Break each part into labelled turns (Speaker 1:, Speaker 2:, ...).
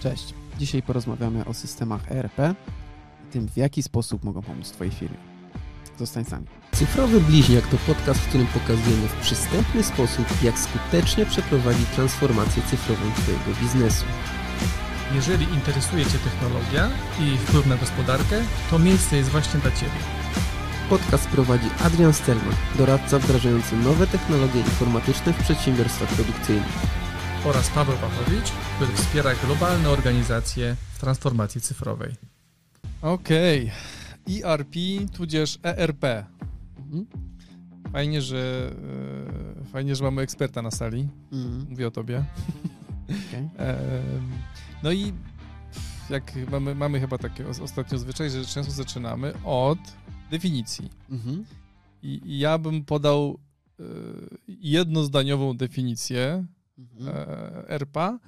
Speaker 1: Cześć. Dzisiaj porozmawiamy o systemach ERP i tym, w jaki sposób mogą pomóc Twojej firmie. Zostań z nami.
Speaker 2: Cyfrowy Bliźniak to podcast, w którym pokazujemy w przystępny sposób, jak skutecznie przeprowadzić transformację cyfrową Twojego biznesu.
Speaker 3: Jeżeli interesuje Cię technologia i wpływ na gospodarkę, to miejsce jest właśnie dla Ciebie.
Speaker 2: Podcast prowadzi Adrian Stelman, doradca wdrażający nowe technologie informatyczne w przedsiębiorstwach produkcyjnych.
Speaker 3: Oraz Paweł Pachowicz, który wspiera globalne organizacje w transformacji cyfrowej. Okej, ERP tudzież ERP.
Speaker 1: Mhm.
Speaker 3: Fajnie, że e, fajnie, że mamy eksperta na sali.
Speaker 1: Mhm.
Speaker 3: Mówię o Tobie. Em, No i jak mamy, mamy chyba takie os- ostatnio zwyczaj, że często zaczynamy od definicji.
Speaker 1: Mhm.
Speaker 3: I, i ja bym podał e, jednozdaniową definicję
Speaker 1: Mhm.
Speaker 3: e, ERPA,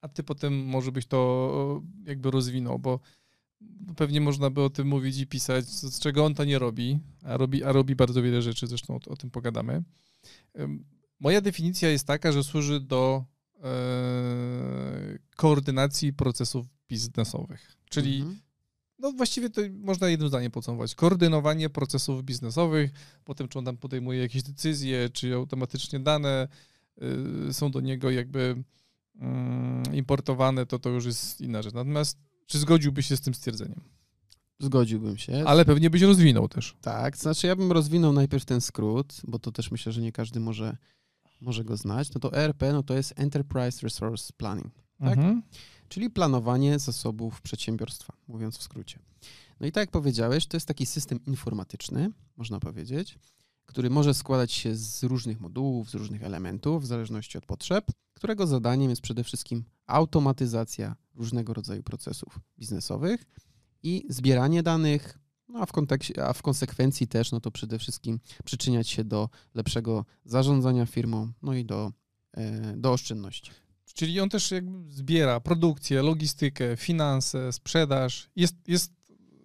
Speaker 3: a ty potem może byś to jakby rozwinął, bo pewnie można by o tym mówić i pisać, z czego on to nie robi, a robi, a robi bardzo wiele rzeczy, zresztą o, o tym pogadamy. Moja definicja jest taka, że służy do e, koordynacji procesów biznesowych, czyli
Speaker 1: Mhm.
Speaker 3: no właściwie to można jednym zdaniem podsumować. Koordynowanie procesów biznesowych, potem czy on tam podejmuje jakieś decyzje, czy automatycznie dane są do niego jakby mm, importowane, to to już jest inna rzecz. Natomiast czy zgodziłbyś się z tym stwierdzeniem?
Speaker 1: Zgodziłbym się.
Speaker 3: Ale pewnie byś rozwinął też.
Speaker 1: Tak, to znaczy ja bym rozwinął najpierw ten skrót, bo to też myślę, że nie każdy może, może go znać. No to ERP no to jest Enterprise Resource Planning. Tak?
Speaker 3: Mhm.
Speaker 1: czyli planowanie zasobów przedsiębiorstwa, mówiąc w skrócie. No i tak jak powiedziałeś, to jest taki system informatyczny, można powiedzieć, który może składać się z różnych modułów, z różnych elementów, w zależności od potrzeb, którego zadaniem jest przede wszystkim automatyzacja różnego rodzaju procesów biznesowych i zbieranie danych, no a w, kontekście, a w konsekwencji też, no to przede wszystkim przyczyniać się do lepszego zarządzania firmą, no i do, e, do oszczędności.
Speaker 3: Czyli on też jakby zbiera produkcję, logistykę, finanse, sprzedaż. Jest, jest,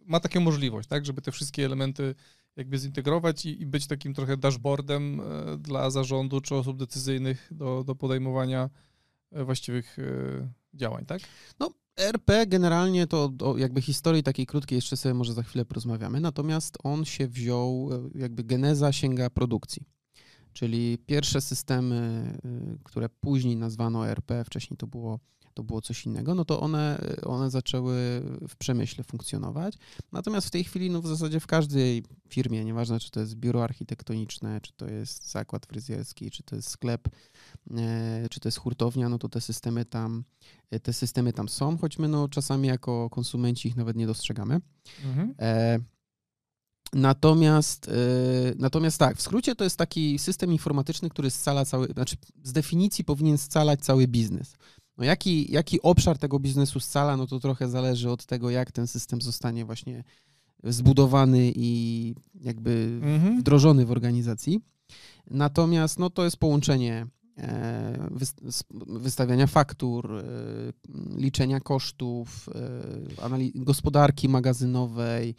Speaker 3: ma taką możliwość, tak, żeby te wszystkie elementy jakby zintegrować i, i być takim trochę dashboardem e, dla zarządu czy osób decyzyjnych do, do podejmowania e, właściwych e, działań, tak?
Speaker 1: RP generalnie to o jakby historii takiej krótkiej jeszcze sobie może za chwilę porozmawiamy, natomiast on się wziął, jakby geneza sięga produkcji. Czyli pierwsze systemy, które później nazwano RP, wcześniej to było, to było coś innego, no to one, one zaczęły w przemyśle funkcjonować. Natomiast w tej chwili no w zasadzie w każdej firmie, nieważne czy to jest biuro architektoniczne, czy to jest zakład fryzjerski, czy to jest sklep, e, czy to jest hurtownia, no to te systemy tam, te systemy tam są, choć my no czasami jako konsumenci ich nawet nie dostrzegamy.
Speaker 3: Mhm.
Speaker 1: E, Natomiast, e, natomiast tak, w skrócie to jest taki system informatyczny, który scala cały, znaczy z definicji powinien scalać cały biznes. No jaki, jaki obszar tego biznesu scala, no to trochę zależy od tego, jak ten system zostanie właśnie zbudowany i jakby
Speaker 3: Mhm.
Speaker 1: wdrożony w organizacji. Natomiast no, to jest połączenie e, wystawiania faktur, e, liczenia kosztów, e, gospodarki magazynowej,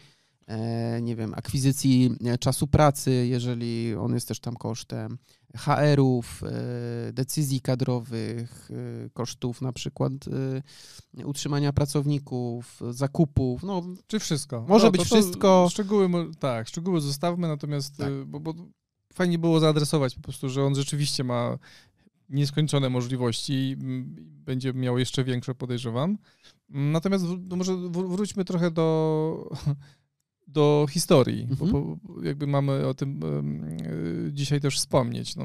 Speaker 1: nie wiem, akwizycji e, czasu pracy, jeżeli on jest też tam kosztem, HR-ów, e, decyzji kadrowych, e, kosztów na przykład e, utrzymania pracowników, zakupów, no
Speaker 3: Czy wszystko?
Speaker 1: Może być wszystko.
Speaker 3: Szczegóły, tak, szczegóły zostawmy, natomiast
Speaker 1: Tak.
Speaker 3: bo, bo fajnie było zaadresować po prostu, że on rzeczywiście ma nieskończone możliwości i mm, będzie miał jeszcze większe, podejrzewam. Mm, Natomiast no może wr- wróćmy trochę do, do historii,
Speaker 1: Mhm.
Speaker 3: bo, bo jakby mamy o tym y, dzisiaj też wspomnieć. No,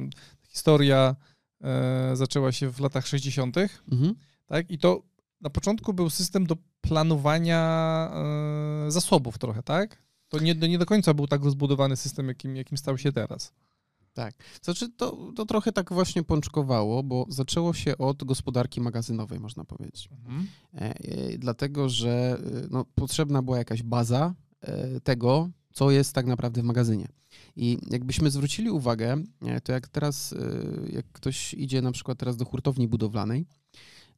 Speaker 3: historia e, zaczęła się w latach 60
Speaker 1: mhm.
Speaker 3: tak? I to na początku był system do planowania e, zasobów trochę, tak? To nie, nie do końca był tak rozbudowany system, jakim, jakim stał się teraz.
Speaker 1: Tak. Znaczy, to, to trochę tak właśnie pączkowało, bo zaczęło się od gospodarki magazynowej, można powiedzieć. E, e, dlatego, że no, potrzebna była jakaś baza tego, co jest tak naprawdę w magazynie. I jakbyśmy zwrócili uwagę, e, to jak teraz, e, jak ktoś idzie na przykład teraz do hurtowni budowlanej,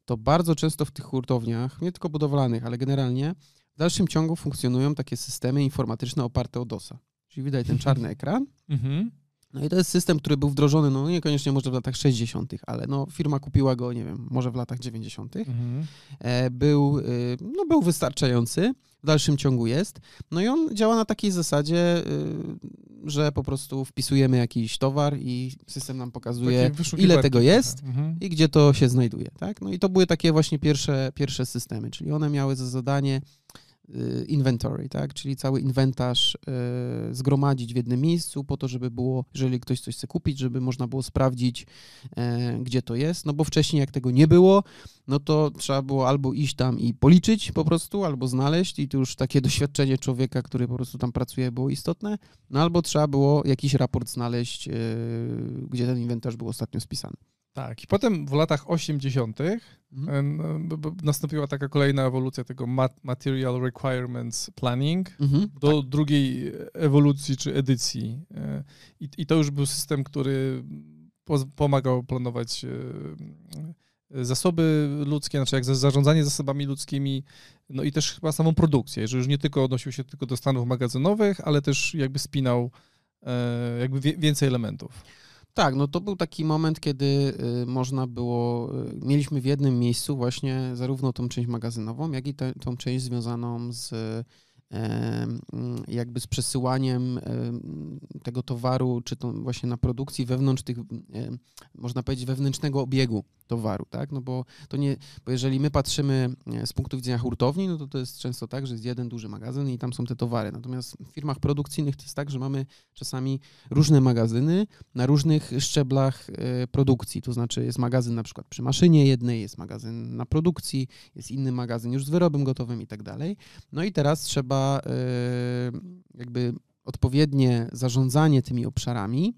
Speaker 1: to bardzo często w tych hurtowniach, nie tylko budowlanych, ale generalnie w dalszym ciągu funkcjonują takie systemy informatyczne oparte o DOSa. Czyli widać ten czarny ekran,
Speaker 3: Mhm.
Speaker 1: No i to jest system, który był wdrożony, no niekoniecznie może w latach 60., ale no firma kupiła go, nie wiem, może w latach 90.
Speaker 3: Mhm.
Speaker 1: E, Był, y, no był wystarczający, w dalszym ciągu jest. No i on działa na takiej zasadzie, y, że po prostu wpisujemy jakiś towar i system nam pokazuje, ile tego jest
Speaker 3: Mhm.
Speaker 1: i gdzie to się znajduje, tak? No i to były takie właśnie pierwsze, pierwsze systemy, czyli one miały za zadanie inventory, tak? Czyli cały inwentarz y, zgromadzić w jednym miejscu po to, żeby było, jeżeli ktoś coś chce kupić, żeby można było sprawdzić, e, gdzie to jest, no bo wcześniej jak tego nie było, no to trzeba było albo iść tam i policzyć po prostu, albo znaleźć i to już takie doświadczenie człowieka, który po prostu tam pracuje było istotne, no albo trzeba było jakiś raport znaleźć, y, gdzie ten inwentarz był ostatnio spisany.
Speaker 3: Tak, i potem w latach 80.
Speaker 1: Mhm.
Speaker 3: b- nastąpiła taka kolejna ewolucja tego mat- Material Requirements Planning
Speaker 1: Mhm.
Speaker 3: do drugiej ewolucji czy edycji. E, I, I to już był system, który pomagał planować e, zasoby ludzkie, znaczy jak za- zarządzanie zasobami ludzkimi, no i też chyba samą produkcję, że już nie tylko odnosił się tylko do stanów magazynowych, ale też jakby spinał e, jakby więcej elementów.
Speaker 1: Tak, no to był taki moment, kiedy y, można było, y, mieliśmy w jednym miejscu właśnie zarówno tą część magazynową, jak i te, tą część związaną z jakby z przesyłaniem tego towaru, czy to właśnie na produkcji wewnątrz tych, można powiedzieć, wewnętrznego obiegu towaru, tak? No bo to nie, bo jeżeli my patrzymy e, z punktu widzenia hurtowni, no to to jest często tak, że jest jeden duży magazyn i tam są te towary. Natomiast w firmach produkcyjnych to jest tak, że mamy czasami różne magazyny na różnych szczeblach e, produkcji. To znaczy jest magazyn na przykład przy maszynie jednej, jest magazyn na produkcji, jest inny magazyn już z wyrobem gotowym i tak dalej. No i teraz trzeba e, jakby odpowiednie zarządzanie tymi obszarami,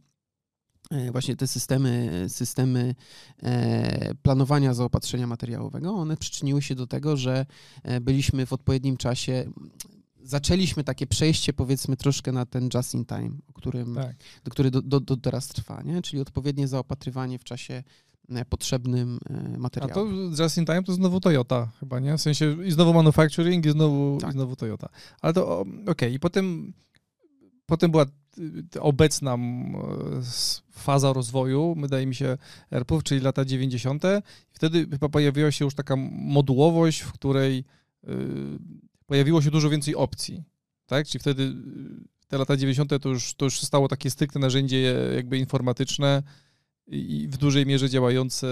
Speaker 1: e, właśnie te systemy, systemy e, planowania zaopatrzenia materiałowego, one przyczyniły się do tego, że e, byliśmy w odpowiednim czasie, zaczęliśmy takie przejście powiedzmy troszkę na ten just in time, o którym,
Speaker 3: Tak.
Speaker 1: do, który do, do, do teraz trwa, nie? czyli odpowiednie zaopatrywanie w czasie potrzebnym e,
Speaker 3: A to just in time to znowu Toyota chyba, nie? W sensie i znowu manufacturing, i znowu,
Speaker 1: Tak.
Speaker 3: i znowu Toyota. Ale to okej, i potem, potem była y, obecna faza rozwoju, wydaje mi się, ERP-ów, czyli lata 90. I wtedy chyba pojawiła się już taka modułowość, w której y, pojawiło się dużo więcej opcji, tak? Czyli wtedy y, te lata 90. to już, to już stało takie stricte narzędzie jakby informatyczne, i w dużej mierze działające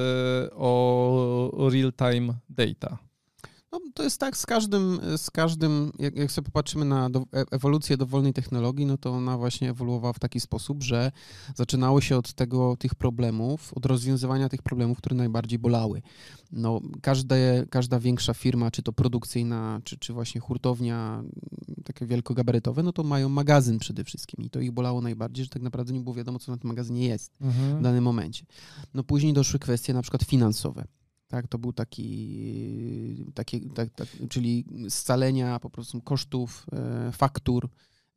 Speaker 3: o real-time data.
Speaker 1: No, to jest tak z każdym, z każdym jak, jak sobie popatrzymy na do, e- ewolucję dowolnej technologii, no to ona właśnie ewoluowała w taki sposób, że zaczynało się od tego, tych problemów, od rozwiązywania tych problemów, które najbardziej bolały. No, każde, każda większa firma, czy to produkcyjna, czy, czy właśnie hurtownia, takie wielkogabarytowe, no to mają magazyn przede wszystkim i to ich bolało najbardziej, że tak naprawdę nie było wiadomo, co na tym magazynie jest w danym momencie. No później doszły kwestie na przykład finansowe. Tak, to był taki, taki tak, tak, czyli scalenia po prostu kosztów, e, faktur.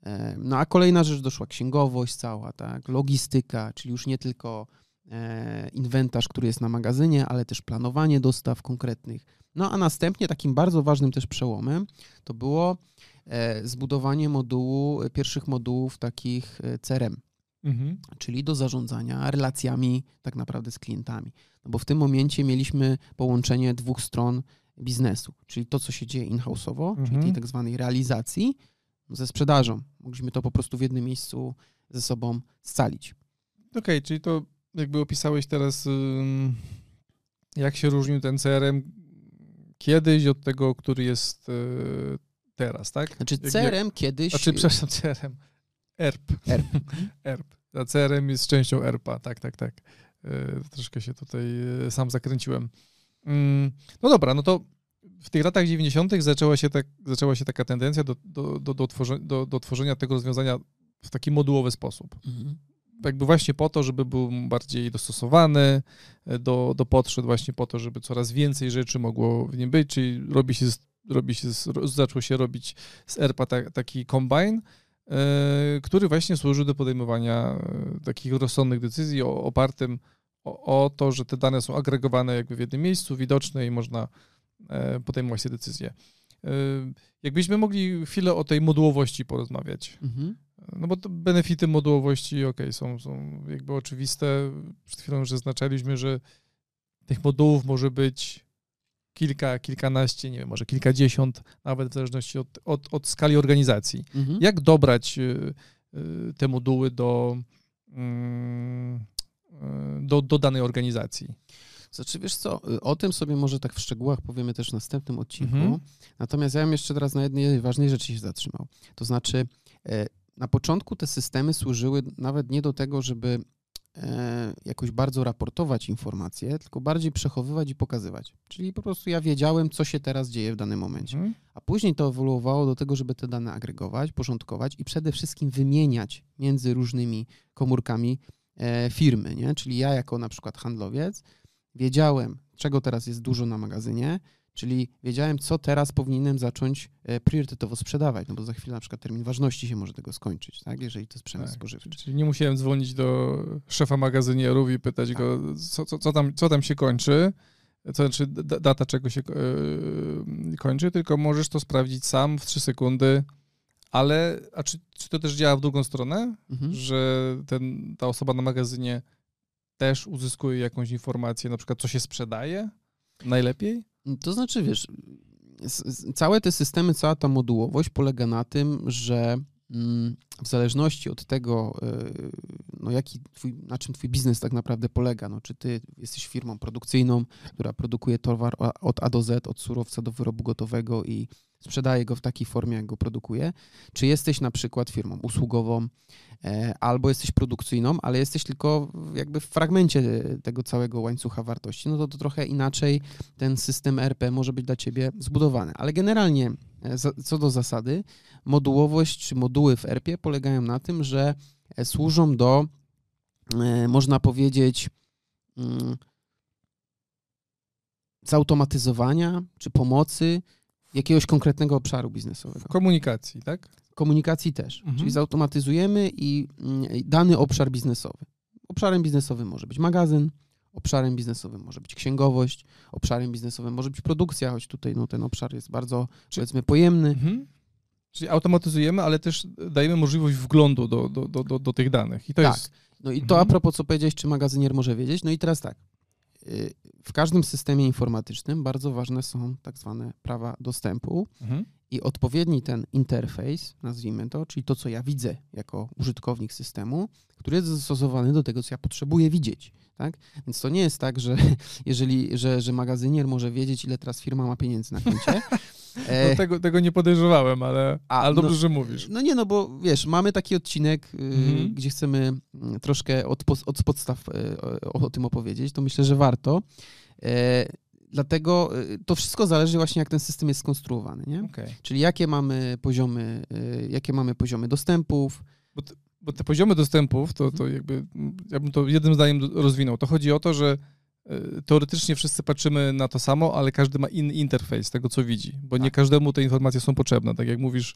Speaker 1: E, no a kolejna rzecz doszła księgowość cała, tak, logistyka, czyli już nie tylko e, inwentarz, który jest na magazynie, ale też planowanie dostaw konkretnych. No a następnie takim bardzo ważnym też przełomem to było zbudowanie modułu, pierwszych modułów takich CRM
Speaker 3: Mhm.
Speaker 1: czyli do zarządzania relacjami tak naprawdę z klientami. No bo w tym momencie mieliśmy połączenie dwóch stron biznesu, czyli to, co się dzieje in-house'owo, czyli
Speaker 3: Mhm.
Speaker 1: tej tak zwanej realizacji ze sprzedażą. Mogliśmy to po prostu w jednym miejscu ze sobą scalić.
Speaker 3: Okej, czyli to jakby opisałeś teraz, jak się różnił ten CRM kiedyś od tego, który jest y, teraz, tak?
Speaker 1: Znaczy
Speaker 3: Jak-
Speaker 1: CRM kiedyś...
Speaker 3: Znaczy, przepraszam, CRM. ERP.
Speaker 1: ERP.
Speaker 3: ERP. A CRM jest częścią ERP-a, tak, tak, tak. Y, Troszkę się tutaj y, sam zakręciłem. Mm, No dobra, no to w tych latach 90. zaczęła się, tak, zaczęła się taka tendencja do, do, do, do, tworzenia, do, do tworzenia tego rozwiązania w taki modułowy sposób.
Speaker 1: Mhm.
Speaker 3: Jakby właśnie po to, żeby był bardziej dostosowany e, do, do potrzeb, właśnie po to, żeby coraz więcej rzeczy mogło w nim być, czyli robi się, robi się z, ro- zaczął się robić z ERPA ta, taki combine, e, który właśnie służy do podejmowania e, takich rozsądnych decyzji o, opartym o, o to, że te dane są agregowane jakby w jednym miejscu, widoczne i można e, podejmować te decyzje. E, Jakbyśmy mogli chwilę o tej modułowości porozmawiać.
Speaker 1: Mhm.
Speaker 3: E, No bo to benefity modułowości, ok, są, są jakby oczywiste. Przed chwilą już zaznaczaliśmy, że tych modułów może być kilka, kilkanaście, nie wiem, może kilkadziesiąt, nawet w zależności od, od, od skali organizacji.
Speaker 1: Mhm.
Speaker 3: Jak dobrać y, y, te moduły do, mm, y, do, do danej organizacji?
Speaker 1: Znaczy, wiesz co, o tym sobie może tak w szczegółach powiemy też w następnym odcinku.
Speaker 3: Mhm.
Speaker 1: Natomiast ja bym jeszcze teraz na jednej ważnej rzeczy się zatrzymał. To znaczy, e, na początku te systemy służyły nawet nie do tego, żeby jakoś bardzo raportować informacje, tylko bardziej przechowywać i pokazywać. Czyli po prostu ja wiedziałem, co się teraz dzieje w danym momencie.
Speaker 3: Mhm.
Speaker 1: A później to ewoluowało do tego, żeby te dane agregować, porządkować i przede wszystkim wymieniać między różnymi komórkami e, firmy, nie? Czyli ja jako na przykład handlowiec wiedziałem, czego teraz jest dużo na magazynie, czyli wiedziałem, co teraz powinienem zacząć e, priorytetowo sprzedawać, no bo za chwilę na przykład termin ważności się może tego skończyć, tak? Jeżeli to jest przemysł
Speaker 3: Tak.
Speaker 1: spożywczy.
Speaker 3: Czyli nie musiałem dzwonić do szefa magazynierów i pytać go, co, co, co, tam, co tam się kończy, co znaczy da- data czego się yy, kończy, tylko możesz to sprawdzić sam w 3 sekundy. Ale, a czy, czy to też działa w drugą stronę,
Speaker 1: Mhm.
Speaker 3: że ten, ta osoba na magazynie też uzyskuje jakąś informację, na przykład co się sprzedaje najlepiej?
Speaker 1: To znaczy, wiesz, całe te systemy, cała ta modułowość polega na tym, że w zależności od tego, y, no jaki twój, na czym twój biznes tak naprawdę polega, no czy ty jesteś firmą produkcyjną, która produkuje towar od A do Z, od surowca do wyrobu gotowego i sprzedaje go w takiej formie, jak go produkuje, czy jesteś na przykład firmą usługową, e, albo jesteś produkcyjną, ale jesteś tylko jakby w fragmencie tego całego łańcucha wartości, no to, to trochę inaczej ten system RP może być dla ciebie zbudowany. Ale generalnie, e, co do zasady, modułowość czy moduły w RP polegają na tym, że e, służą do, e, można powiedzieć, mm, zautomatyzowania czy pomocy jakiegoś konkretnego obszaru biznesowego.
Speaker 3: W komunikacji, tak?
Speaker 1: Komunikacji też.
Speaker 3: Mhm.
Speaker 1: Czyli zautomatyzujemy i mm, i dany obszar biznesowy. Obszarem biznesowym może być magazyn, obszarem biznesowym może być księgowość, obszarem biznesowym może być produkcja, choć tutaj no, ten obszar jest bardzo,
Speaker 3: Czy-
Speaker 1: powiedzmy, pojemny.
Speaker 3: Mhm. Czyli automatyzujemy, ale też dajemy możliwość wglądu do, do, do, do, do tych danych. I to
Speaker 1: Tak.
Speaker 3: jest.
Speaker 1: No i to
Speaker 3: Mhm.
Speaker 1: a propos, co powiedziałeś, czy magazynier może wiedzieć. No i teraz tak. y, W każdym systemie informatycznym bardzo ważne są tak zwane prawa dostępu
Speaker 3: Mhm.
Speaker 1: i odpowiedni ten interfejs, nazwijmy to, czyli to, co ja widzę jako użytkownik systemu, który jest zastosowany do tego, co ja potrzebuję widzieć. Tak? Więc to nie jest tak, że jeżeli, że, że magazynier może wiedzieć, ile teraz firma ma pieniędzy na koncie. E,
Speaker 3: No, tego, tego nie podejrzewałem, ale,
Speaker 1: A,
Speaker 3: ale dobrze,
Speaker 1: no-
Speaker 3: że mówisz.
Speaker 1: No nie, no bo wiesz, mamy taki odcinek, y,
Speaker 3: Mhm.
Speaker 1: gdzie chcemy mm, troszkę od, od podstaw y, o, o tym opowiedzieć, to myślę, że warto. E, dlatego y, to wszystko zależy właśnie, jak ten system jest skonstruowany, nie?
Speaker 3: Okej.
Speaker 1: Czyli jakie mamy poziomy, y, jakie mamy poziomy dostępów.
Speaker 3: Bo te poziomy dostępów, to, to jakby, ja bym to jednym zdaniem rozwinął. To chodzi o to, że y, teoretycznie wszyscy patrzymy na to samo, ale każdy ma inny interfejs tego, co widzi, bo nie
Speaker 1: Tak.
Speaker 3: każdemu te informacje są potrzebne. Tak jak mówisz,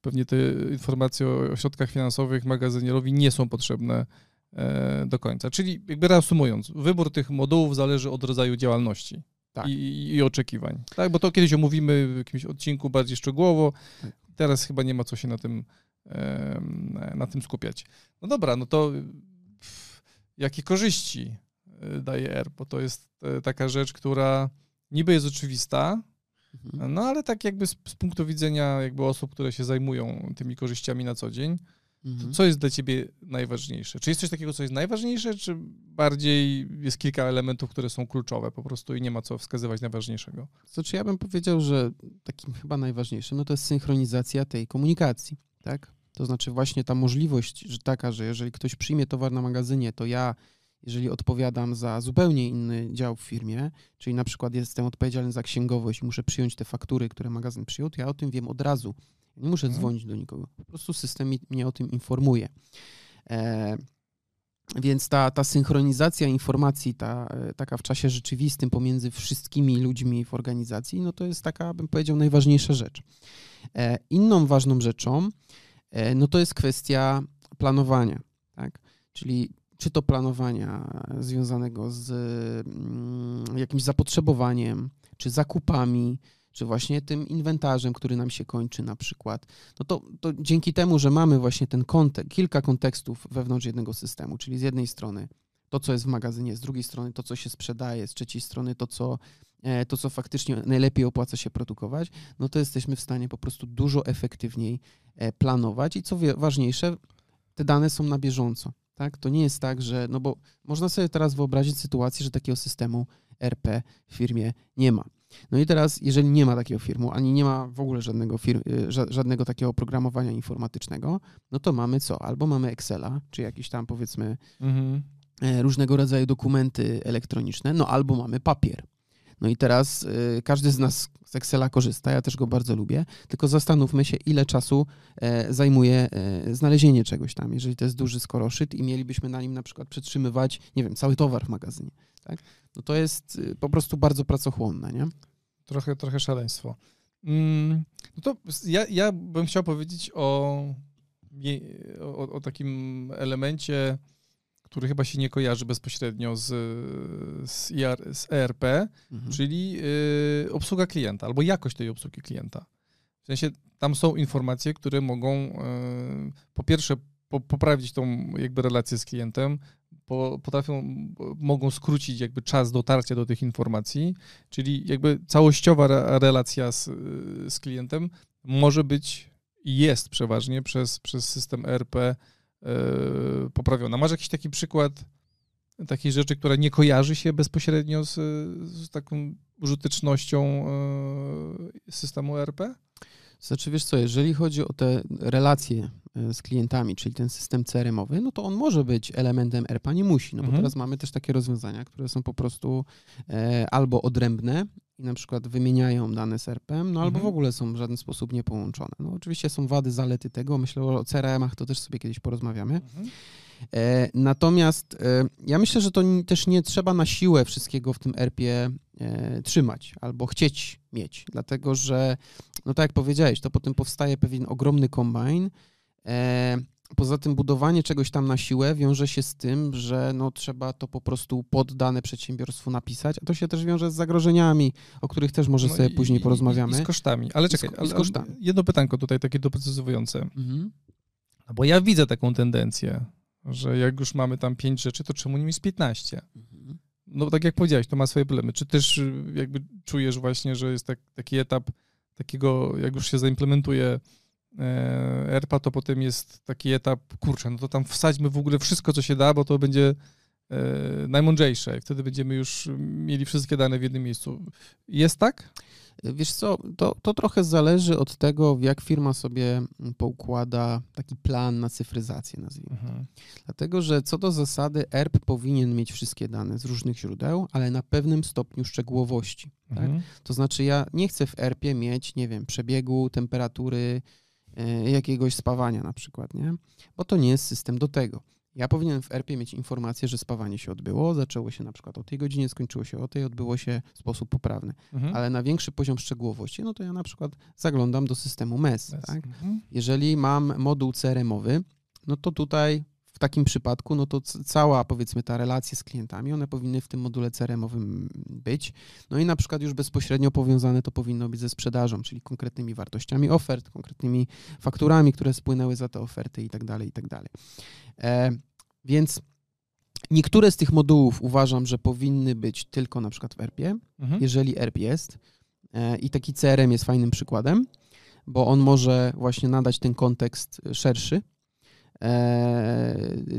Speaker 3: pewnie te informacje o środkach finansowych magazynierowi nie są potrzebne e, do końca. Czyli jakby reasumując, wybór tych modułów zależy od rodzaju działalności.
Speaker 1: Tak.
Speaker 3: I, i oczekiwań. Tak, bo to kiedyś omówimy w jakimś odcinku bardziej szczegółowo.
Speaker 1: Tak.
Speaker 3: Teraz chyba nie ma co się na tym, na tym skupiać. No dobra, no to jakie korzyści y, daje R? Bo to jest e, taka rzecz, która niby jest oczywista,
Speaker 1: Mhm.
Speaker 3: no ale tak jakby z, z punktu widzenia jakby osób, które się zajmują tymi korzyściami na co dzień, to
Speaker 1: Mhm.
Speaker 3: co jest dla ciebie najważniejsze? Czy jest coś takiego, co jest najważniejsze, czy bardziej jest kilka elementów, które są kluczowe po prostu i nie ma co wskazywać najważniejszego?
Speaker 1: Znaczy ja bym powiedział, że takim chyba najważniejszym, no to jest synchronizacja tej komunikacji, tak? To znaczy właśnie ta możliwość, że taka, że jeżeli ktoś przyjmie towar na magazynie, to ja, jeżeli odpowiadam za zupełnie inny dział w firmie, czyli na przykład jestem odpowiedzialny za księgowość i muszę przyjąć te faktury, które magazyn przyjął, to ja o tym wiem od razu. Nie muszę
Speaker 3: Mhm.
Speaker 1: dzwonić do nikogo. Po prostu system mnie o tym informuje. E, więc ta, ta synchronizacja informacji, ta, taka w czasie rzeczywistym pomiędzy wszystkimi ludźmi w organizacji, no to jest taka, bym powiedział, najważniejsza rzecz. E, inną ważną rzeczą, no to jest kwestia planowania, tak? Czyli czy to planowania związanego z mm, jakimś zapotrzebowaniem, czy zakupami, czy właśnie tym inwentarzem, który nam się kończy na przykład, no to, to dzięki temu, że mamy właśnie ten kontekst, kilka kontekstów wewnątrz jednego systemu, czyli z jednej strony to, co jest w magazynie, z drugiej strony to, co się sprzedaje, z trzeciej strony to, co, e, to, co faktycznie najlepiej opłaca się produkować, no to jesteśmy w stanie po prostu dużo efektywniej e, planować i co ważniejsze, te dane są na bieżąco. Tak? To nie jest tak, że, no bo można sobie teraz wyobrazić sytuację, że takiego systemu RP w firmie nie ma. No i teraz, jeżeli nie ma takiego firmu, ani nie ma w ogóle żadnego, firm, y, żadnego takiego oprogramowania informatycznego, no to mamy co? Albo mamy Excela, czy jakieś tam powiedzmy mhm. E, różnego rodzaju dokumenty elektroniczne, no albo mamy papier. No i teraz y, każdy z nas z Excela korzysta, ja też go bardzo lubię, tylko zastanówmy się, ile czasu e, zajmuje e, znalezienie czegoś tam, jeżeli to jest duży skoroszyt i mielibyśmy na nim na przykład przetrzymywać, nie wiem, cały towar w magazynie, tak? No to jest y, po prostu bardzo pracochłonne, nie?
Speaker 3: Trochę, trochę szaleństwo. Mm, no to ja, ja bym chciał powiedzieć o, o, o takim elemencie który chyba się nie kojarzy bezpośrednio z, z, IR, z ERP, mhm. czyli y, obsługa klienta albo jakość tej obsługi klienta. W sensie tam są informacje, które mogą y, po pierwsze po, poprawić tą jakby relację z klientem, po, potrafią, mogą skrócić jakby czas dotarcia do tych informacji, czyli jakby całościowa re, relacja z, z klientem może być i jest przeważnie przez, przez system ERP poprawiona. Masz jakiś taki przykład takiej rzeczy, która nie kojarzy się bezpośrednio z, z taką użytecznością e, systemu ERP?
Speaker 1: Znaczy, wiesz co, jeżeli chodzi o te relacje e, z klientami, czyli ten system CRM-owy, no to on może być elementem ERP, nie musi, no bo mhm. teraz mamy też takie rozwiązania, które są po prostu e, albo odrębne i na przykład wymieniają dane z ERP-em, no albo mhm. w ogóle są w żaden sposób niepołączone. No oczywiście są wady, zalety tego, myślę o CRM-ach, to też sobie kiedyś porozmawiamy. Mhm. E, natomiast e, ja myślę, że to też nie trzeba na siłę wszystkiego w tym ERP-ie e, trzymać albo chcieć mieć, dlatego że, no tak jak powiedziałeś, to potem powstaje pewien ogromny kombajn. Poza tym budowanie czegoś tam na siłę wiąże się z tym, że no, trzeba to po prostu poddane przedsiębiorstwu napisać, a to się też wiąże z zagrożeniami, o których też może no sobie i, później porozmawiamy.
Speaker 3: I, z kosztami. Ale czekaj, z, ale, z kosztami. jedno pytanko tutaj takie doprecyzowujące. Mhm. No bo ja widzę taką tendencję, że jak już mamy tam pięć rzeczy, to czemu nie mieć 15? Mhm. No tak jak powiedziałeś, to ma swoje problemy. Czy też y, jakby czujesz właśnie, że jest tak, taki etap takiego, jak już się zaimplementuje e, ERPA, to potem jest taki etap, kurczę, no to tam wsadźmy w ogóle wszystko, co się da, bo to będzie e, najmądrzejsze. Wtedy będziemy już mieli wszystkie dane w jednym miejscu. Jest tak?
Speaker 1: Wiesz co, to, to trochę zależy od tego, jak firma sobie poukłada taki plan na cyfryzację, nazwijmy. Mhm. Dlatego, że co do zasady ERP powinien mieć wszystkie dane z różnych źródeł, ale na pewnym stopniu szczegółowości. Tak? Mhm. Tak? To znaczy ja nie chcę w ERP-ie mieć, nie wiem, przebiegu, temperatury, e, jakiegoś spawania na przykład, nie? Bo to nie jest system do tego. Ja powinienem w ERP mieć informację, że spawanie się odbyło, zaczęło się na przykład o tej godzinie, skończyło się o tej, odbyło się w sposób poprawny. Mhm. Ale na większy poziom szczegółowości, no to ja na przykład zaglądam do systemu MES. MES. Tak? Mhm. Jeżeli mam moduł CRM-owy, no to tutaj w takim przypadku, no to cała, powiedzmy, ta relacja z klientami, one powinny w tym module CRM-owym być. No i na przykład już bezpośrednio powiązane to powinno być ze sprzedażą, czyli konkretnymi wartościami ofert, konkretnymi fakturami, które spłynęły za te oferty i tak dalej, i tak dalej. E, więc niektóre z tych modułów uważam, że powinny być tylko na przykład w ERP-ie, mhm. jeżeli ERP jest. E, I taki CRM jest fajnym przykładem, bo on może właśnie nadać ten kontekst szerszy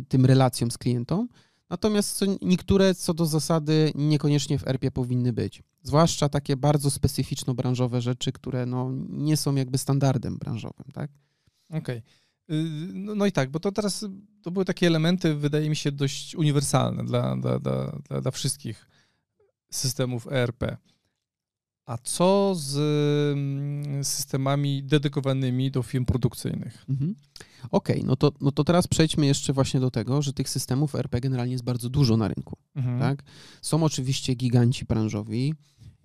Speaker 1: tym relacjom z klientą. Natomiast niektóre co do zasady niekoniecznie w ERP powinny być. Zwłaszcza takie bardzo specyficzno-branżowe rzeczy, które no, nie są jakby standardem branżowym, tak?
Speaker 3: Okej. Okay. No, no, i tak, bo to teraz to były takie elementy, wydaje mi się, dość uniwersalne dla, dla, dla, dla wszystkich systemów ERP. A co z mm, systemami dedykowanymi do firm produkcyjnych? Mhm.
Speaker 1: Okej, okay, no, to, no to teraz przejdźmy jeszcze właśnie do tego, że tych systemów ERP generalnie jest bardzo dużo na rynku. Mhm. Tak? Są oczywiście giganci branżowi,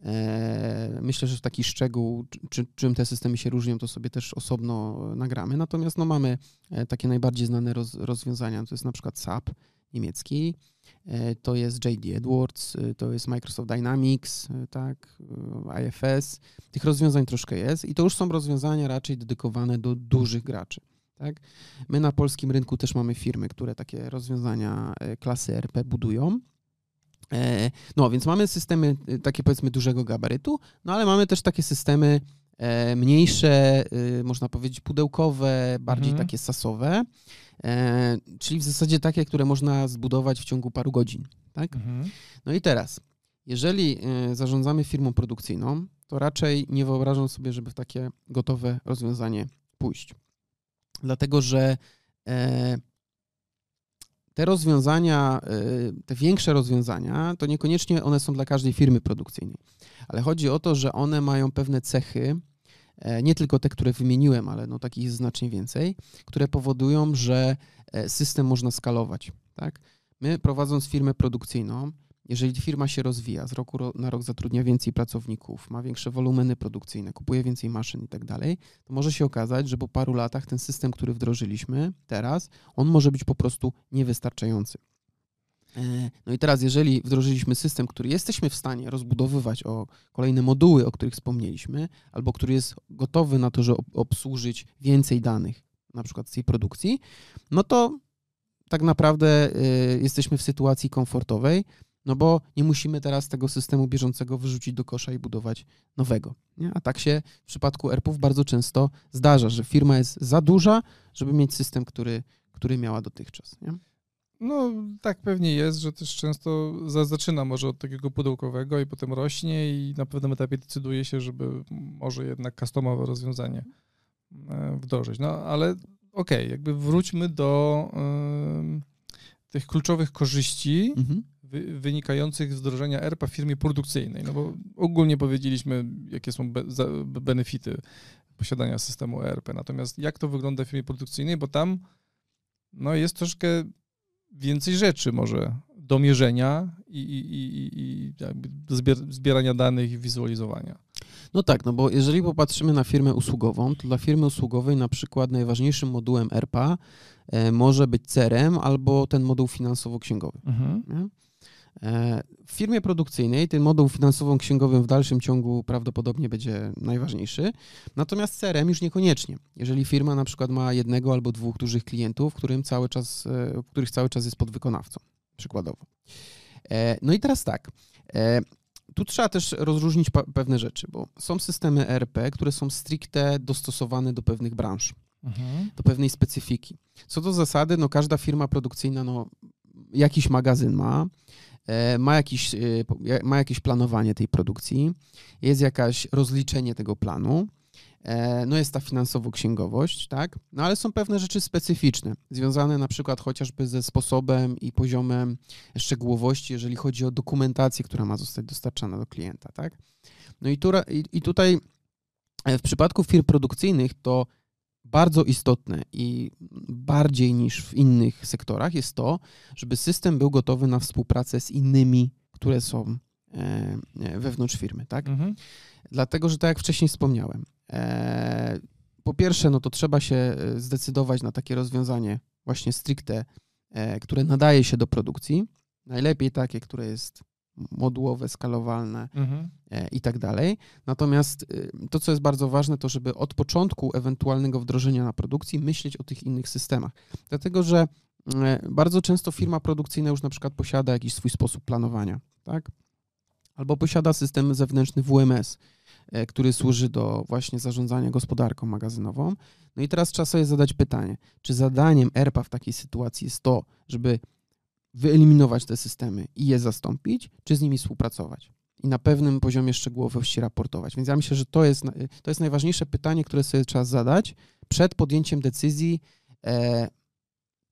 Speaker 1: E, myślę, że w taki szczegół, czy, czym te systemy się różnią, to sobie też osobno nagramy. Natomiast no, mamy e, takie najbardziej znane roz, rozwiązania, to jest na przykład SAP niemiecki, to jest JD Edwards, e, to jest Microsoft Dynamics, e, tak, IFS. Tych rozwiązań troszkę jest i to już są rozwiązania raczej dedykowane do dużych graczy. Tak? My na polskim rynku też mamy firmy, które takie rozwiązania klasy RP budują. No, więc mamy systemy takie powiedzmy dużego gabarytu, no ale mamy też takie systemy mniejsze, można powiedzieć pudełkowe, bardziej mhm. takie sasowe. E, czyli w zasadzie takie, które można zbudować w ciągu paru godzin. Tak? Mhm. No i teraz, jeżeli e, zarządzamy firmą produkcyjną, to raczej nie wyobrażam sobie, żeby w takie gotowe rozwiązanie pójść. Dlatego, że e, te rozwiązania, te większe rozwiązania, to niekoniecznie one są dla każdej firmy produkcyjnej, ale chodzi o to, że one mają pewne cechy, E, nie tylko te, które wymieniłem, ale no takich jest znacznie więcej, które powodują, że e, system można skalować. Tak? My prowadząc firmę produkcyjną, jeżeli firma się rozwija, z roku na rok zatrudnia więcej pracowników, ma większe wolumeny produkcyjne, kupuje więcej maszyn i tak dalej, to może się okazać, że po paru latach ten system, który wdrożyliśmy teraz, on może być po prostu niewystarczający. E, no i teraz, jeżeli wdrożyliśmy system, który jesteśmy w stanie rozbudowywać o kolejne moduły, o których wspomnieliśmy, albo który jest gotowy na to, żeby obsłużyć więcej danych, na przykład z tej produkcji, no to tak naprawdę y, jesteśmy w sytuacji komfortowej, no bo nie musimy teraz tego systemu bieżącego wyrzucić do kosza i budować nowego. Nie? A tak się w przypadku ERP-ów bardzo często zdarza, że firma jest za duża, żeby mieć system, który, który miała dotychczas. Nie?
Speaker 3: No, tak pewnie jest, że też często zaczyna może od takiego pudełkowego i potem rośnie i na pewnym etapie decyduje się, żeby może jednak customowe rozwiązanie e, wdrożyć. No, ale okej, okay, jakby wróćmy do y, tych kluczowych korzyści mhm. wy, wynikających z wdrożenia ERP w firmie produkcyjnej, no bo ogólnie powiedzieliśmy, jakie są be, za, benefity posiadania systemu ERP, natomiast jak to wygląda w firmie produkcyjnej, bo tam no, jest troszkę więcej rzeczy może do mierzenia i, i, i, i zbierania danych i wizualizowania.
Speaker 1: No tak, no bo jeżeli popatrzymy na firmę usługową, to dla firmy usługowej na przykład najważniejszym modułem ERPA e, może być CRM albo ten moduł finansowo-księgowy. Mhm. E, w firmie produkcyjnej ten moduł finansowo-księgowym w dalszym ciągu prawdopodobnie będzie najważniejszy, natomiast CRM już niekoniecznie. Jeżeli firma na przykład ma jednego albo dwóch dużych klientów, którym cały czas, e, których cały czas jest podwykonawcą, przykładowo. E, no i teraz tak, tu trzeba też rozróżnić pewne rzeczy, bo są systemy ERP, które są stricte dostosowane do pewnych branż, mhm. do pewnej specyfiki. Co do zasady, no każda firma produkcyjna no, jakiś magazyn ma, ma, jakiś, e, ma jakieś planowanie tej produkcji, jest jakaś rozliczenie tego planu, e, no jest ta finansowo-księgowość, tak? No ale są pewne rzeczy specyficzne, związane na przykład chociażby ze sposobem i poziomem szczegółowości, jeżeli chodzi o dokumentację, która ma zostać dostarczana do klienta, tak? No i, tu, i tutaj w przypadku firm produkcyjnych to bardzo istotne i bardziej niż w innych sektorach jest to, żeby system był gotowy na współpracę z innymi, które są e, e, wewnątrz firmy, tak? Mhm. Dlatego, że tak jak wcześniej wspomniałem, e, po pierwsze, no to trzeba się zdecydować na takie rozwiązanie właśnie stricte, które nadaje się do produkcji. Najlepiej takie, które jest modułowe, skalowalne mhm. E, i tak dalej. Natomiast y, to, co jest bardzo ważne, to żeby od początku ewentualnego wdrożenia na produkcji myśleć o tych innych systemach. Dlatego, że e, bardzo często firma produkcyjna już na przykład posiada jakiś swój sposób planowania, tak? Albo posiada system zewnętrzny WMS, e, który służy do właśnie zarządzania gospodarką magazynową. No i teraz trzeba sobie zadać pytanie, czy zadaniem ERPA w takiej sytuacji jest to, żeby wyeliminować te systemy i je zastąpić, czy z nimi współpracować i na pewnym poziomie szczegółowości raportować. Więc ja myślę, że to jest, to jest najważniejsze pytanie, które sobie trzeba zadać przed podjęciem decyzji e,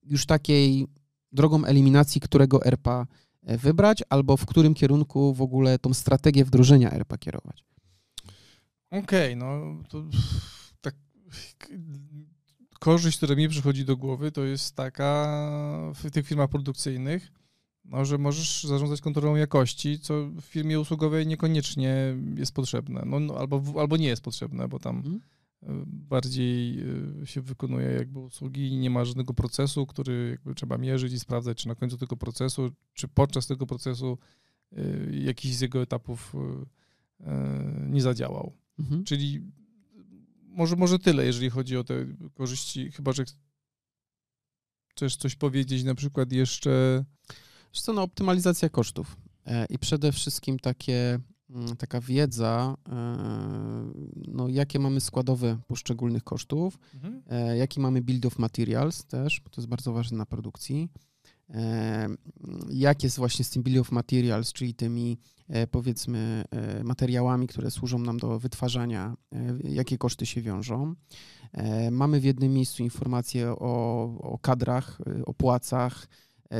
Speaker 1: już takiej drogą eliminacji, którego ERPA e, wybrać, albo w którym kierunku w ogóle tą strategię wdrożenia ERPA kierować.
Speaker 3: Okej, okay, no to tak korzyść, która mi przychodzi do głowy, to jest taka w tych firmach produkcyjnych, no, że możesz zarządzać kontrolą jakości, co w firmie usługowej niekoniecznie jest potrzebne. No, no albo, albo nie jest potrzebne, bo tam mhm. bardziej się wykonuje jakby usługi i nie ma żadnego procesu, który trzeba mierzyć i sprawdzać, czy na końcu tego procesu, czy podczas tego procesu jakiś z jego etapów nie zadziałał. Mhm. Czyli może, może tyle, jeżeli chodzi o te korzyści, chyba że chcesz coś powiedzieć na przykład jeszcze.
Speaker 1: Wiesz co, no, optymalizacja kosztów e, i przede wszystkim takie, mm, taka wiedza, e, no, jakie mamy składowe poszczególnych kosztów, mhm. E, jaki mamy build of materials też, bo to jest bardzo ważne na produkcji, jak jest właśnie z tym bill of materials, czyli tymi e, powiedzmy e, materiałami, które służą nam do wytwarzania, e, jakie koszty się wiążą. Mamy w jednym miejscu informacje o, o kadrach, o płacach,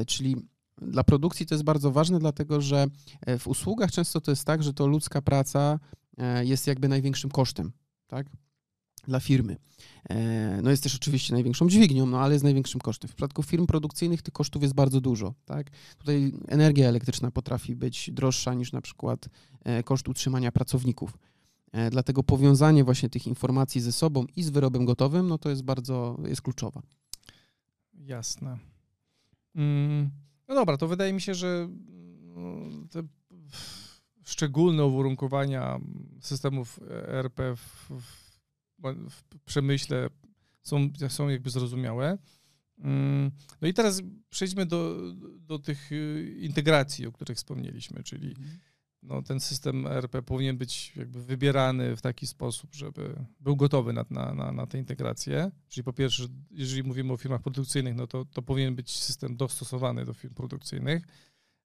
Speaker 1: czyli dla produkcji to jest bardzo ważne, dlatego że w usługach często to jest tak, że to ludzka praca jest jakby największym kosztem, tak? Dla firmy. E, no jest też oczywiście największą dźwignią, no ale jest największym kosztem. W przypadku firm produkcyjnych tych kosztów jest bardzo dużo. Tak? Tutaj energia elektryczna potrafi być droższa niż na przykład e, koszt utrzymania pracowników. E, dlatego powiązanie właśnie tych informacji ze sobą i z wyrobem gotowym, no to jest bardzo, jest kluczowa.
Speaker 3: Jasne. Mm, no dobra, to wydaje mi się, że mm, te szczególne uwarunkowania systemów ERP w, w przemyśle są, są jakby zrozumiałe. Mm, no i teraz przejdźmy do, do tych y, integracji, o których wspomnieliśmy, czyli mhm. no, ten system ERP powinien być jakby wybierany w taki sposób, żeby był gotowy na, na, na, na tę integrację. Czyli po pierwsze, jeżeli mówimy o firmach produkcyjnych, no to, to powinien być system dostosowany do firm produkcyjnych,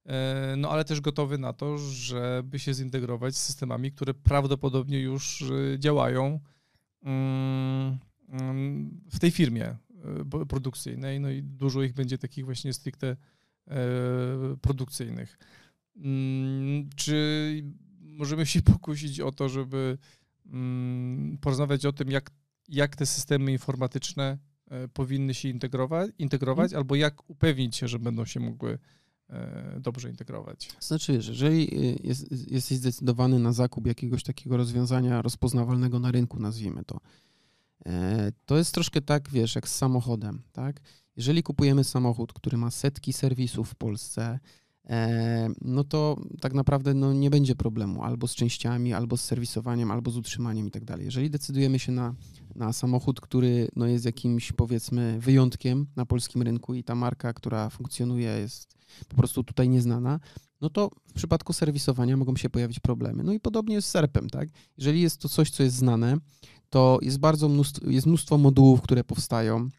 Speaker 3: e, no ale też gotowy na to, żeby się zintegrować z systemami, które prawdopodobnie już y, działają w tej firmie e, produkcyjnej, no i dużo ich będzie takich właśnie stricte e, produkcyjnych. Mm, czy możemy się pokusić o to, żeby porozmawiać o tym, jak, jak te systemy informatyczne e, powinny się integrować, integrować hmm. albo jak upewnić się, że będą się mogły dobrze integrować.
Speaker 1: Znaczy, wiesz, jeżeli jest, jesteś zdecydowany na zakup jakiegoś takiego rozwiązania rozpoznawalnego na rynku, nazwijmy to, e, to jest troszkę tak, wiesz, jak z samochodem, tak? Jeżeli kupujemy samochód, który ma setki serwisów w Polsce, e, no to tak naprawdę no, nie będzie problemu albo z częściami, albo z serwisowaniem, albo z utrzymaniem i tak dalej. Jeżeli decydujemy się na, na samochód, który no, jest jakimś powiedzmy wyjątkiem na polskim rynku i ta marka, która funkcjonuje jest po prostu tutaj nieznana, no to w przypadku serwisowania mogą się pojawić problemy. No i podobnie z SERP-em, tak? Jeżeli jest to coś, co jest znane, to jest bardzo mnóstwo, jest mnóstwo modułów, które powstają,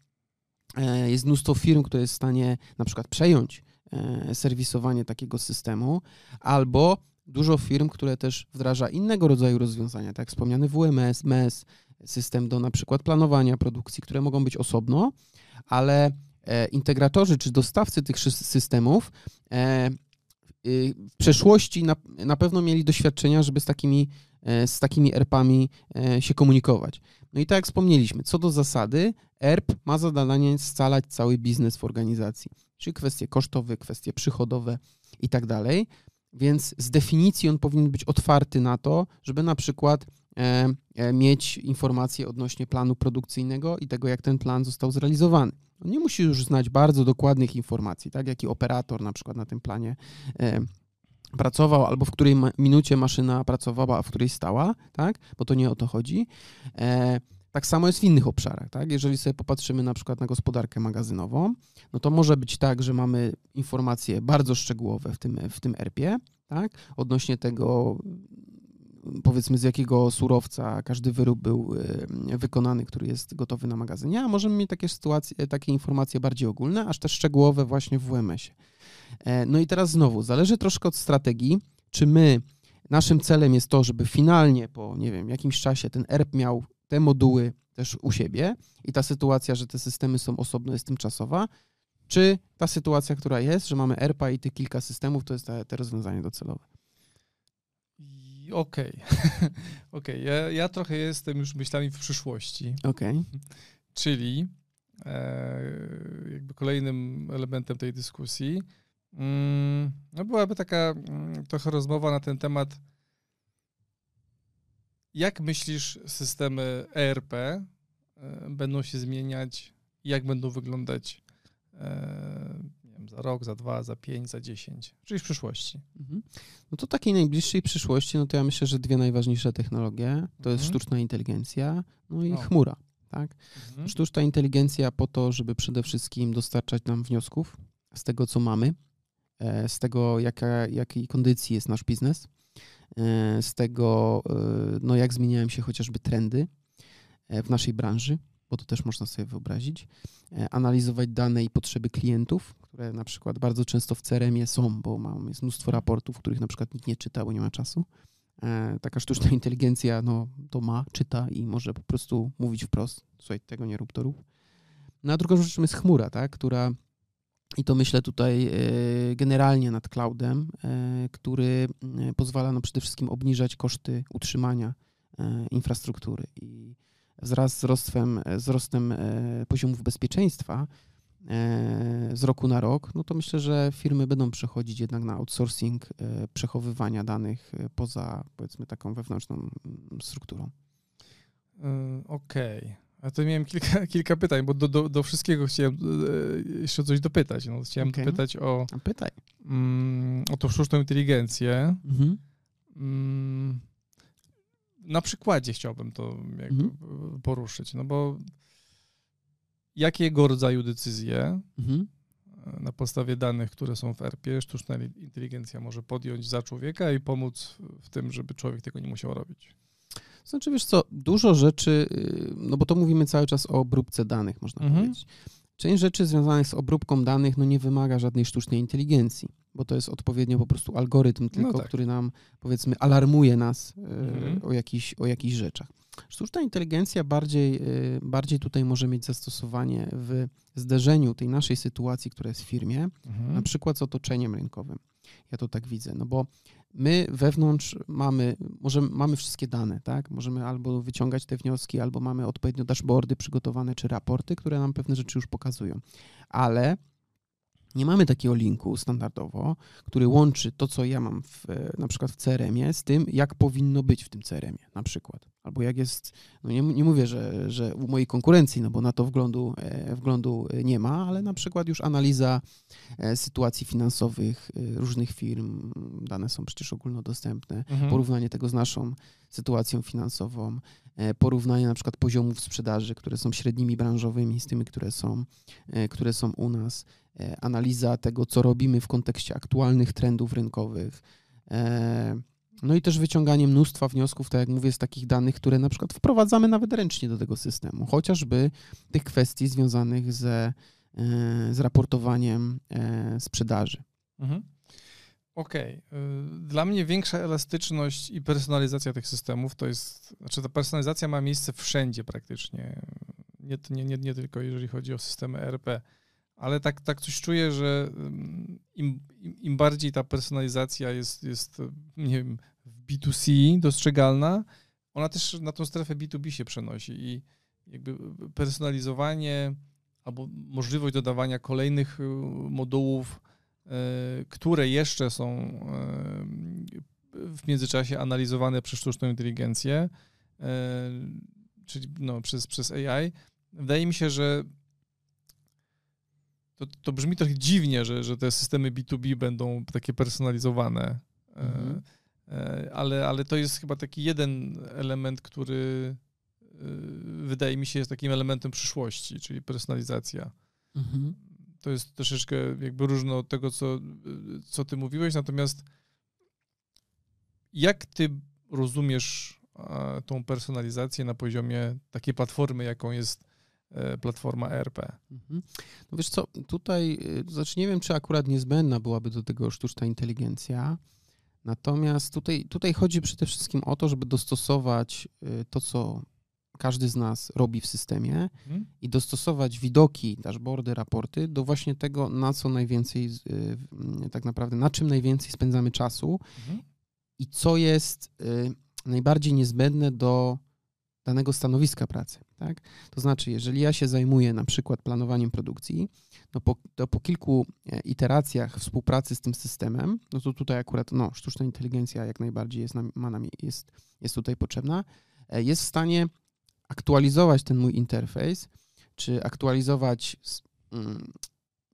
Speaker 1: e, jest mnóstwo firm, które jest w stanie na przykład przejąć e, serwisowanie takiego systemu, albo dużo firm, które też wdraża innego rodzaju rozwiązania, tak jak wspomniany WMS, MES, system do na przykład planowania produkcji, które mogą być osobno, ale integratorzy czy dostawcy tych systemów e, y, w przeszłości na, na pewno mieli doświadczenia, żeby z takimi, e, z takimi ERP-ami się komunikować. No i tak jak wspomnieliśmy, co do zasady, ERP ma za zadanie scalać cały biznes w organizacji, czyli kwestie kosztowe, kwestie przychodowe i tak dalej. Więc z definicji on powinien być otwarty na to, żeby na przykład mieć informacje odnośnie planu produkcyjnego i tego, jak ten plan został zrealizowany. On nie musi już znać bardzo dokładnych informacji, tak, jaki operator na przykład na tym planie e, pracował, albo w której minucie maszyna pracowała, a w której stała, tak, bo to nie o to chodzi. E, tak samo jest w innych obszarach, tak? Jeżeli sobie popatrzymy na przykład na gospodarkę magazynową, no to może być tak, że mamy informacje bardzo szczegółowe w tym, w tym ERP-ie, tak? Odnośnie tego, powiedzmy z jakiego surowca każdy wyrób był wykonany, który jest gotowy na magazynie, a możemy mieć takie sytuacje, takie informacje bardziej ogólne, aż też szczegółowe właśnie w WMS-ie. E, no i teraz znowu, zależy troszkę od strategii, czy my, naszym celem jest to, żeby finalnie po, nie wiem, jakimś czasie ten ERP miał te moduły też u siebie i ta sytuacja, że te systemy są osobno jest tymczasowa, czy ta sytuacja, która jest, że mamy ERPA i tych kilka systemów, to jest te, te rozwiązanie docelowe.
Speaker 3: Okej, okay. okay. Ja, ja, trochę jestem już myślami w przyszłości.
Speaker 1: Okej. Okay.
Speaker 3: Czyli e, jakby kolejnym elementem tej dyskusji mm, no byłaby taka mm, trochę rozmowa na ten temat, Jak myślisz, systemy ERP e, będą się zmieniać? Jak będą wyglądać e, wiem, za rok, za dwa, za pięć, za dziesięć, czyli w przyszłości?
Speaker 1: Mhm. No to takiej najbliższej przyszłości, no to ja myślę, że dwie najważniejsze technologie to jest
Speaker 3: Mhm.
Speaker 1: sztuczna inteligencja, no i
Speaker 3: O.
Speaker 1: chmura. Tak?
Speaker 3: Mhm.
Speaker 1: Sztuczna inteligencja po to, żeby przede wszystkim dostarczać nam wniosków z tego, co mamy, e, z tego, jaka, jakiej kondycji jest nasz biznes, e, z tego, e, no, jak zmieniają się chociażby trendy w naszej branży, bo to też można sobie wyobrazić, analizować dane i potrzeby klientów, które na przykład bardzo często w CRM-ie są, bo mam, jest mnóstwo raportów, których na przykład nikt nie czyta, bo nie ma czasu. E, Taka sztuczna inteligencja no, to ma, czyta i może po prostu mówić wprost, słuchaj, tego nie rób, to rób. No a drugą rzeczą jest chmura, tak, która i to myślę tutaj e, generalnie nad cloudem, e, który e, pozwala no przede wszystkim obniżać koszty utrzymania infrastruktury i wraz z wzrostem, wzrostem poziomów bezpieczeństwa z roku na rok, no to myślę, że firmy będą przechodzić jednak na outsourcing e, przechowywania danych e, poza powiedzmy taką wewnętrzną mm, strukturą.
Speaker 3: E, Okej. A to miałem kilka, kilka pytań, bo do, do, do wszystkiego chciałem e, jeszcze coś dopytać. No, chciałem
Speaker 1: Okej.
Speaker 3: dopytać o,
Speaker 1: A pytaj.
Speaker 3: mm, o tą sztuczną inteligencję.
Speaker 1: Mhm.
Speaker 3: Mm, Na przykładzie chciałbym to
Speaker 1: Mhm.
Speaker 3: poruszyć, no bo jakiego rodzaju decyzje
Speaker 1: Mhm.
Speaker 3: e, na podstawie danych, które są w ERP, sztuczna inteligencja może podjąć za człowieka i pomóc w tym, żeby człowiek tego nie musiał robić.
Speaker 1: Znaczy, wiesz co, dużo rzeczy, y, no bo to mówimy cały czas o obróbce danych, można
Speaker 3: Mhm.
Speaker 1: powiedzieć. Część rzeczy związanych z obróbką danych no nie wymaga żadnej sztucznej inteligencji, bo to jest odpowiednio po prostu algorytm tylko,
Speaker 3: tak.
Speaker 1: który nam powiedzmy alarmuje nas y,
Speaker 3: Mhm.
Speaker 1: o, jakichś, o jakichś rzeczach. Sztuczna inteligencja bardziej, y, bardziej tutaj może mieć zastosowanie w zderzeniu tej naszej sytuacji, która jest w firmie,
Speaker 3: Mhm.
Speaker 1: na przykład z otoczeniem rynkowym. Ja to tak widzę, no bo my wewnątrz mamy, może mamy wszystkie dane, tak? Możemy albo wyciągać te wnioski, albo mamy odpowiednio dashboardy przygotowane, czy raporty, które nam pewne rzeczy już pokazują. Ale nie mamy takiego linku standardowo, który łączy to, co ja mam w, e, na przykład w CRM-ie z tym, jak powinno być w tym CRM-ie na przykład. Albo jak jest, no nie, nie mówię, że, że u mojej konkurencji, no bo na to wglądu, e, wglądu e, nie ma, ale na przykład już analiza sytuacji finansowych różnych firm, dane są przecież ogólnodostępne,
Speaker 3: Mhm.
Speaker 1: porównanie tego z naszą sytuacją finansową, porównanie na przykład poziomów sprzedaży, które są średnimi branżowymi z tymi, które są, które są u nas, analiza tego, co robimy w kontekście aktualnych trendów rynkowych. e, No i też wyciąganie mnóstwa wniosków, tak jak mówię, z takich danych, które na przykład wprowadzamy nawet ręcznie do tego systemu, chociażby tych kwestii związanych ze, e, z raportowaniem e, sprzedaży.
Speaker 3: Mhm. Okej. Y, Dla mnie większa elastyczność i personalizacja tych systemów to jest, znaczy ta personalizacja ma miejsce wszędzie praktycznie. Nie, nie, nie, nie tylko jeżeli chodzi o systemy ERP, ale tak, tak coś czuję, że im, im, bardziej ta personalizacja jest, jest, nie wiem, w B2C dostrzegalna, ona też na tą strefę B2B się przenosi i jakby personalizowanie albo możliwość dodawania kolejnych y, modułów e, które jeszcze są e, w międzyczasie analizowane przez sztuczną inteligencję, e, czyli no, przez, przez AI. Wydaje mi się, że to, to brzmi trochę dziwnie, że, że te systemy B2B będą takie personalizowane, e,
Speaker 1: Mhm.
Speaker 3: e, ale, ale to jest chyba taki jeden element, który e, wydaje mi się jest takim elementem przyszłości, czyli personalizacja to jest troszeczkę jakby różne od tego, co, co ty mówiłeś, natomiast jak ty rozumiesz tą personalizację na poziomie takiej platformy, jaką jest platforma ERP?
Speaker 1: Mhm. No wiesz co, tutaj, to znaczy nie wiem, czy akurat niezbędna byłaby do tego sztuczna inteligencja, natomiast tutaj, tutaj chodzi przede wszystkim o to, żeby dostosować to, co każdy z nas robi w systemie
Speaker 3: Mhm.
Speaker 1: i dostosować widoki, dashboardy, raporty do właśnie tego, na co najwięcej, tak naprawdę, na czym najwięcej spędzamy czasu
Speaker 3: Mhm.
Speaker 1: i co jest najbardziej niezbędne do danego stanowiska pracy. Tak? To znaczy, jeżeli ja się zajmuję na przykład planowaniem produkcji, no po, to po kilku e, iteracjach współpracy z tym systemem, no to tutaj akurat no, sztuczna inteligencja jak najbardziej jest, ma nam, jest, jest tutaj potrzebna, e, jest w stanie aktualizować ten mój interfejs, czy aktualizować mm,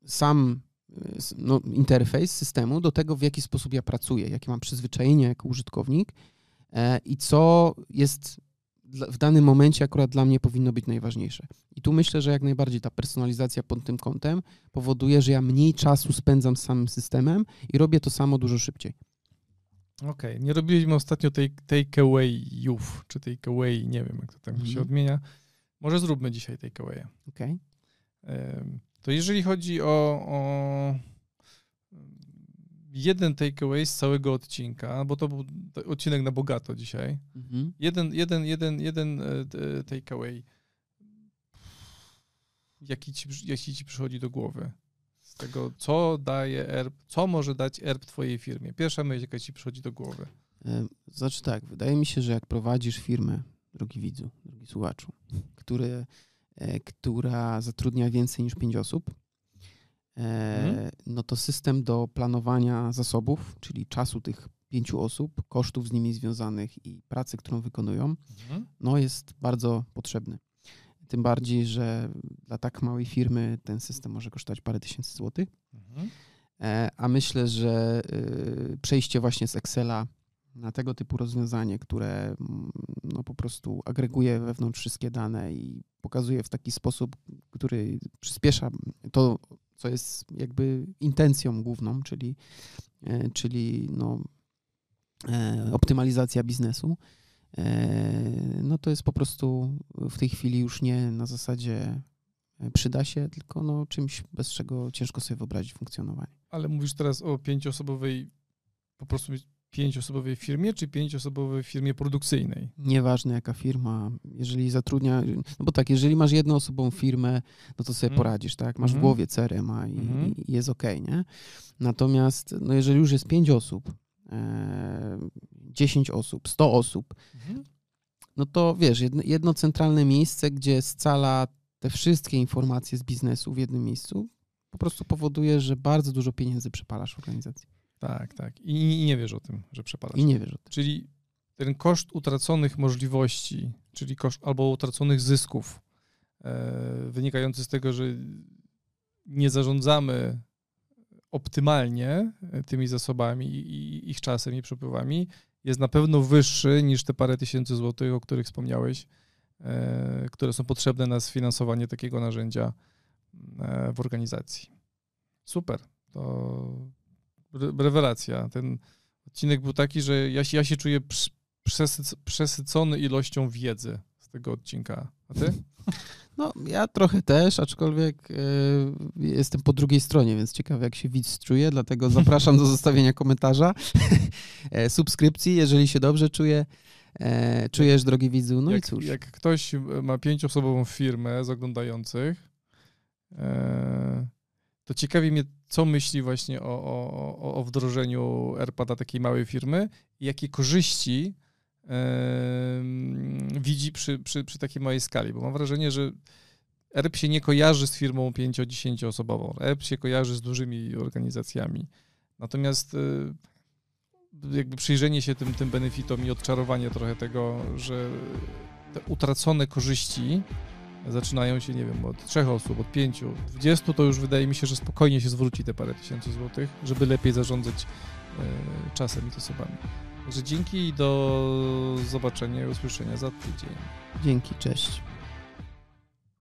Speaker 1: sam e, no, interfejs systemu do tego, w jaki sposób ja pracuję, jakie mam przyzwyczajenie jako użytkownik i co jest w danym momencie akurat dla mnie powinno być najważniejsze. I tu myślę, że jak najbardziej ta personalizacja pod tym kątem powoduje, że ja mniej czasu spędzam z samym systemem i robię to samo dużo szybciej.
Speaker 3: Okej, okay. nie robiliśmy ostatnio tej takeawayów, czy takeaway, nie wiem jak to tam mm. się mhm. odmienia. Może zróbmy dzisiaj takeaway.
Speaker 1: Okej.
Speaker 3: Okay. To jeżeli chodzi o, o jeden takeaway z całego odcinka, bo to był odcinek na bogato dzisiaj. Mhm. Jeden, jeden, jeden, jeden e, takeaway. Jaki ci, jaki ci przychodzi do głowy? Z tego, co daje ERP, co może dać ERP twojej firmie? Pierwsza myśl, jaka ci przychodzi do głowy.
Speaker 1: Znaczy tak, wydaje mi się, że jak prowadzisz firmę, drogi widzu, drogi słuchaczu, który, e, która zatrudnia więcej niż pięć osób, Mhm. no to system do planowania zasobów, czyli czasu tych pięciu osób, kosztów z nimi związanych i pracy, którą wykonują, mhm. no jest bardzo potrzebny. Tym bardziej, że dla tak małej firmy ten system może kosztować parę tysięcy złotych. Mhm. E, a myślę, że y, przejście właśnie z Excela na tego typu rozwiązanie, które mm, no, po prostu agreguje wewnątrz wszystkie dane i pokazuje w taki sposób, który przyspiesza to co jest jakby intencją główną, czyli, e, czyli no, e, optymalizacja biznesu, e, no to jest po prostu w tej chwili już nie na zasadzie przyda się, tylko no czymś, bez czego ciężko sobie wyobrazić funkcjonowanie.
Speaker 3: Ale mówisz teraz o pięcioosobowej po prostu pięcioosobowej firmie, czy pięcioosobowej firmie produkcyjnej?
Speaker 1: Nieważne jaka firma, jeżeli zatrudnia, no bo tak, jeżeli masz jednoosobową firmę, no to sobie mm. poradzisz, tak? Masz w mhm. głowie CRM-a i, mm. i jest ok, nie? Natomiast, no jeżeli już jest pięć osób, e, 10 osób, 100 osób, mhm. no to wiesz, jedno, jedno centralne miejsce, gdzie scala te wszystkie informacje z biznesu w jednym miejscu, po prostu powoduje, że bardzo dużo pieniędzy przepalasz w organizacji.
Speaker 3: Tak, tak. I, I, nie wiesz o tym, że przepalasz.
Speaker 1: I nie wiesz o tym.
Speaker 3: Czyli ten koszt utraconych możliwości, czyli koszt albo utraconych zysków, e, wynikający z tego, że nie zarządzamy optymalnie e, tymi zasobami i ich czasem i przepływami, jest na pewno wyższy niż te parę tysięcy złotych, o których wspomniałeś, e, które są potrzebne na sfinansowanie takiego narzędzia e, w organizacji. Super. To rewelacja. Ten odcinek był taki, że ja, ja się czuję przesycony ilością wiedzy z tego odcinka. A ty?
Speaker 1: No, ja trochę też, aczkolwiek y, jestem po drugiej stronie, więc ciekawe, jak się widz czuje, dlatego zapraszam do zostawienia komentarza, e, subskrypcji, jeżeli się dobrze czuje. E, czujesz, drogi widzu, no
Speaker 3: jak,
Speaker 1: i cóż.
Speaker 3: Jak ktoś ma pięcioosobową firmę z oglądających, to ciekawi mnie, co myśli właśnie o, o, o wdrożeniu ERPA dla takiej małej firmy i jakie korzyści yy, widzi przy, przy, przy takiej małej skali, bo mam wrażenie, że ERP się nie kojarzy z firmą 5-10 osobową. ERP się kojarzy z dużymi organizacjami. Natomiast yy, jakby przyjrzenie się tym, tym benefitom i odczarowanie trochę tego, że te utracone korzyści zaczynają się, nie wiem, od trzech osób, od pięciu, dwudziestu, to już wydaje mi się, że spokojnie się zwróci te parę tysięcy złotych, żeby lepiej zarządzać e, czasem i osobami. Także dzięki i do zobaczenia i usłyszenia za tydzień.
Speaker 1: Dzięki, cześć.